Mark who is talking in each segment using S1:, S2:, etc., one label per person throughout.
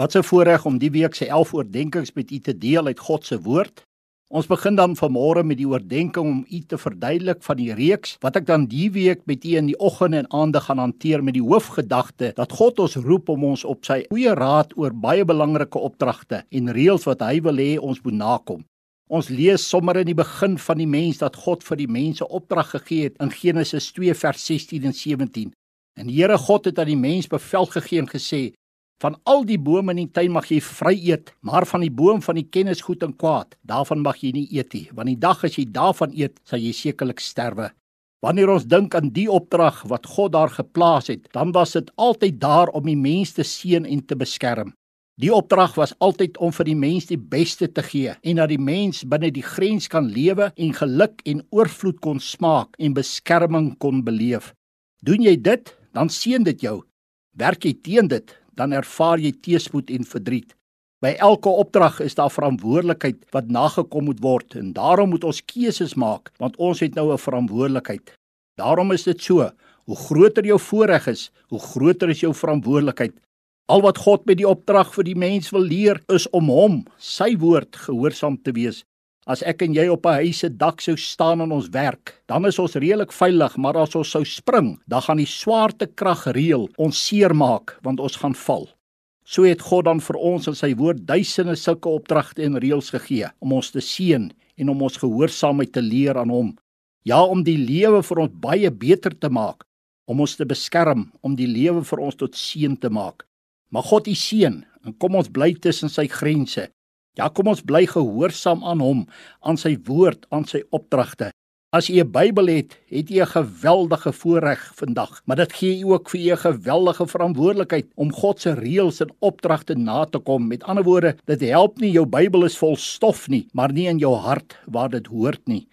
S1: Wat 'n voorreg om die week se 11 oordeenkings met u te deel uit God se woord. Ons begin dan vanmôre met die oordeenking om u te verduidelik van die reeks wat ek dan die week met u in die oggend en aande gaan hanteer met die hoofgedagte dat God ons roep om ons op sy goeie raad oor baie belangrike opdragte en reëls wat hy wil hê ons moet nakom. Ons lees sommer in die begin van die mens dat God vir die mense opdrag gegee het in Genesis 2 vers 16 en 17. En die Here God het aan die mens bevel gegee en gesê: Van al die bome in die tuin mag jy vry eet, maar van die boom van die kennis goed en kwaad, daarvan mag jy nie eet nie, want die dag as jy daarvan eet, sal jy sekerlik sterwe. Wanneer ons dink aan die opdrag wat God daar geplaas het, dan was dit altyd daar om die mens te seën en te beskerm. Die opdrag was altyd om vir die mens die beste te gee en dat die mens binne die grens kan lewe en geluk en oorvloed kon smaak en beskerming kon beleef. Doen jy dit, dan seën dit jou. Werk jy teen dit, dan ervaar jy teëspoed en verdriet. By elke opdrag is daar verantwoordelikheid wat nagekom moet word en daarom moet ons keuses maak want ons het nou 'n verantwoordelikheid. Daarom is dit so, hoe groter jou voorreg is, hoe groter is jou verantwoordelikheid. Al wat God met die opdrag vir die mens wil leer is om hom, sy woord gehoorsaam te wees As ek en jy op 'n huis se dak sou staan en ons werk, dan is ons redelik veilig, maar as ons sou spring, dan gaan die swaartekrag reël ons seermaak want ons gaan val. So het God dan vir ons in sy woord duisende sulke opdragte en reëls gegee om ons te seën en om ons gehoorsaamheid te leer aan hom. Ja, om die lewe vir ons baie beter te maak, om ons te beskerm, om die lewe vir ons tot seën te maak. Mag God u seën en kom ons bly tussen sy grense Ja, kom ons bly gehoorsaam aan hom, aan sy woord, aan sy opdragte. As jy 'n Bybel het, het jy 'n geweldige voorreg vandag, maar dit gee jou ook vir jou 'n geweldige verantwoordelikheid om God se reëls en opdragte na te kom. Met ander woorde, dit help nie jou Bybel is vol stof nie, maar nie in jou hart waar dit hoort nie.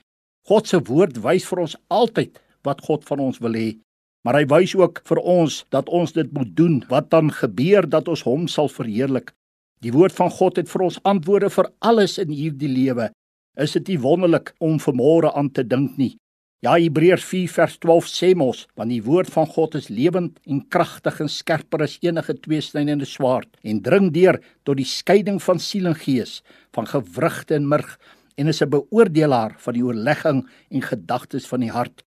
S1: God se woord wys vir ons altyd wat God van ons wil hê, maar hy wys ook vir ons dat ons dit moet doen. Wat dan gebeur dat ons hom sal verheerlik? Die woord van God het vir ons antwoorde vir alles in hierdie lewe. Is dit nie wonderlik om vanmôre aan te dink nie? Ja, Hebreërs 4 vers 12 sê mos, want die woord van God is lewend en kragtig en skerper as enige tweesnydende swaard en dring deur tot die skeiding van siel en gees, van gewrigte en murg en is 'n beoordelaar van die oorlegging en gedagtes van die hart.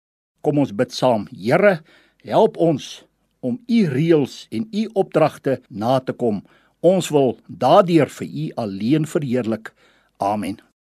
S1: Kom ons bid saam. Here, help ons om u reëls en u opdragte na te kom Ons wil daardeur vir U alleen verheerlik. Amen.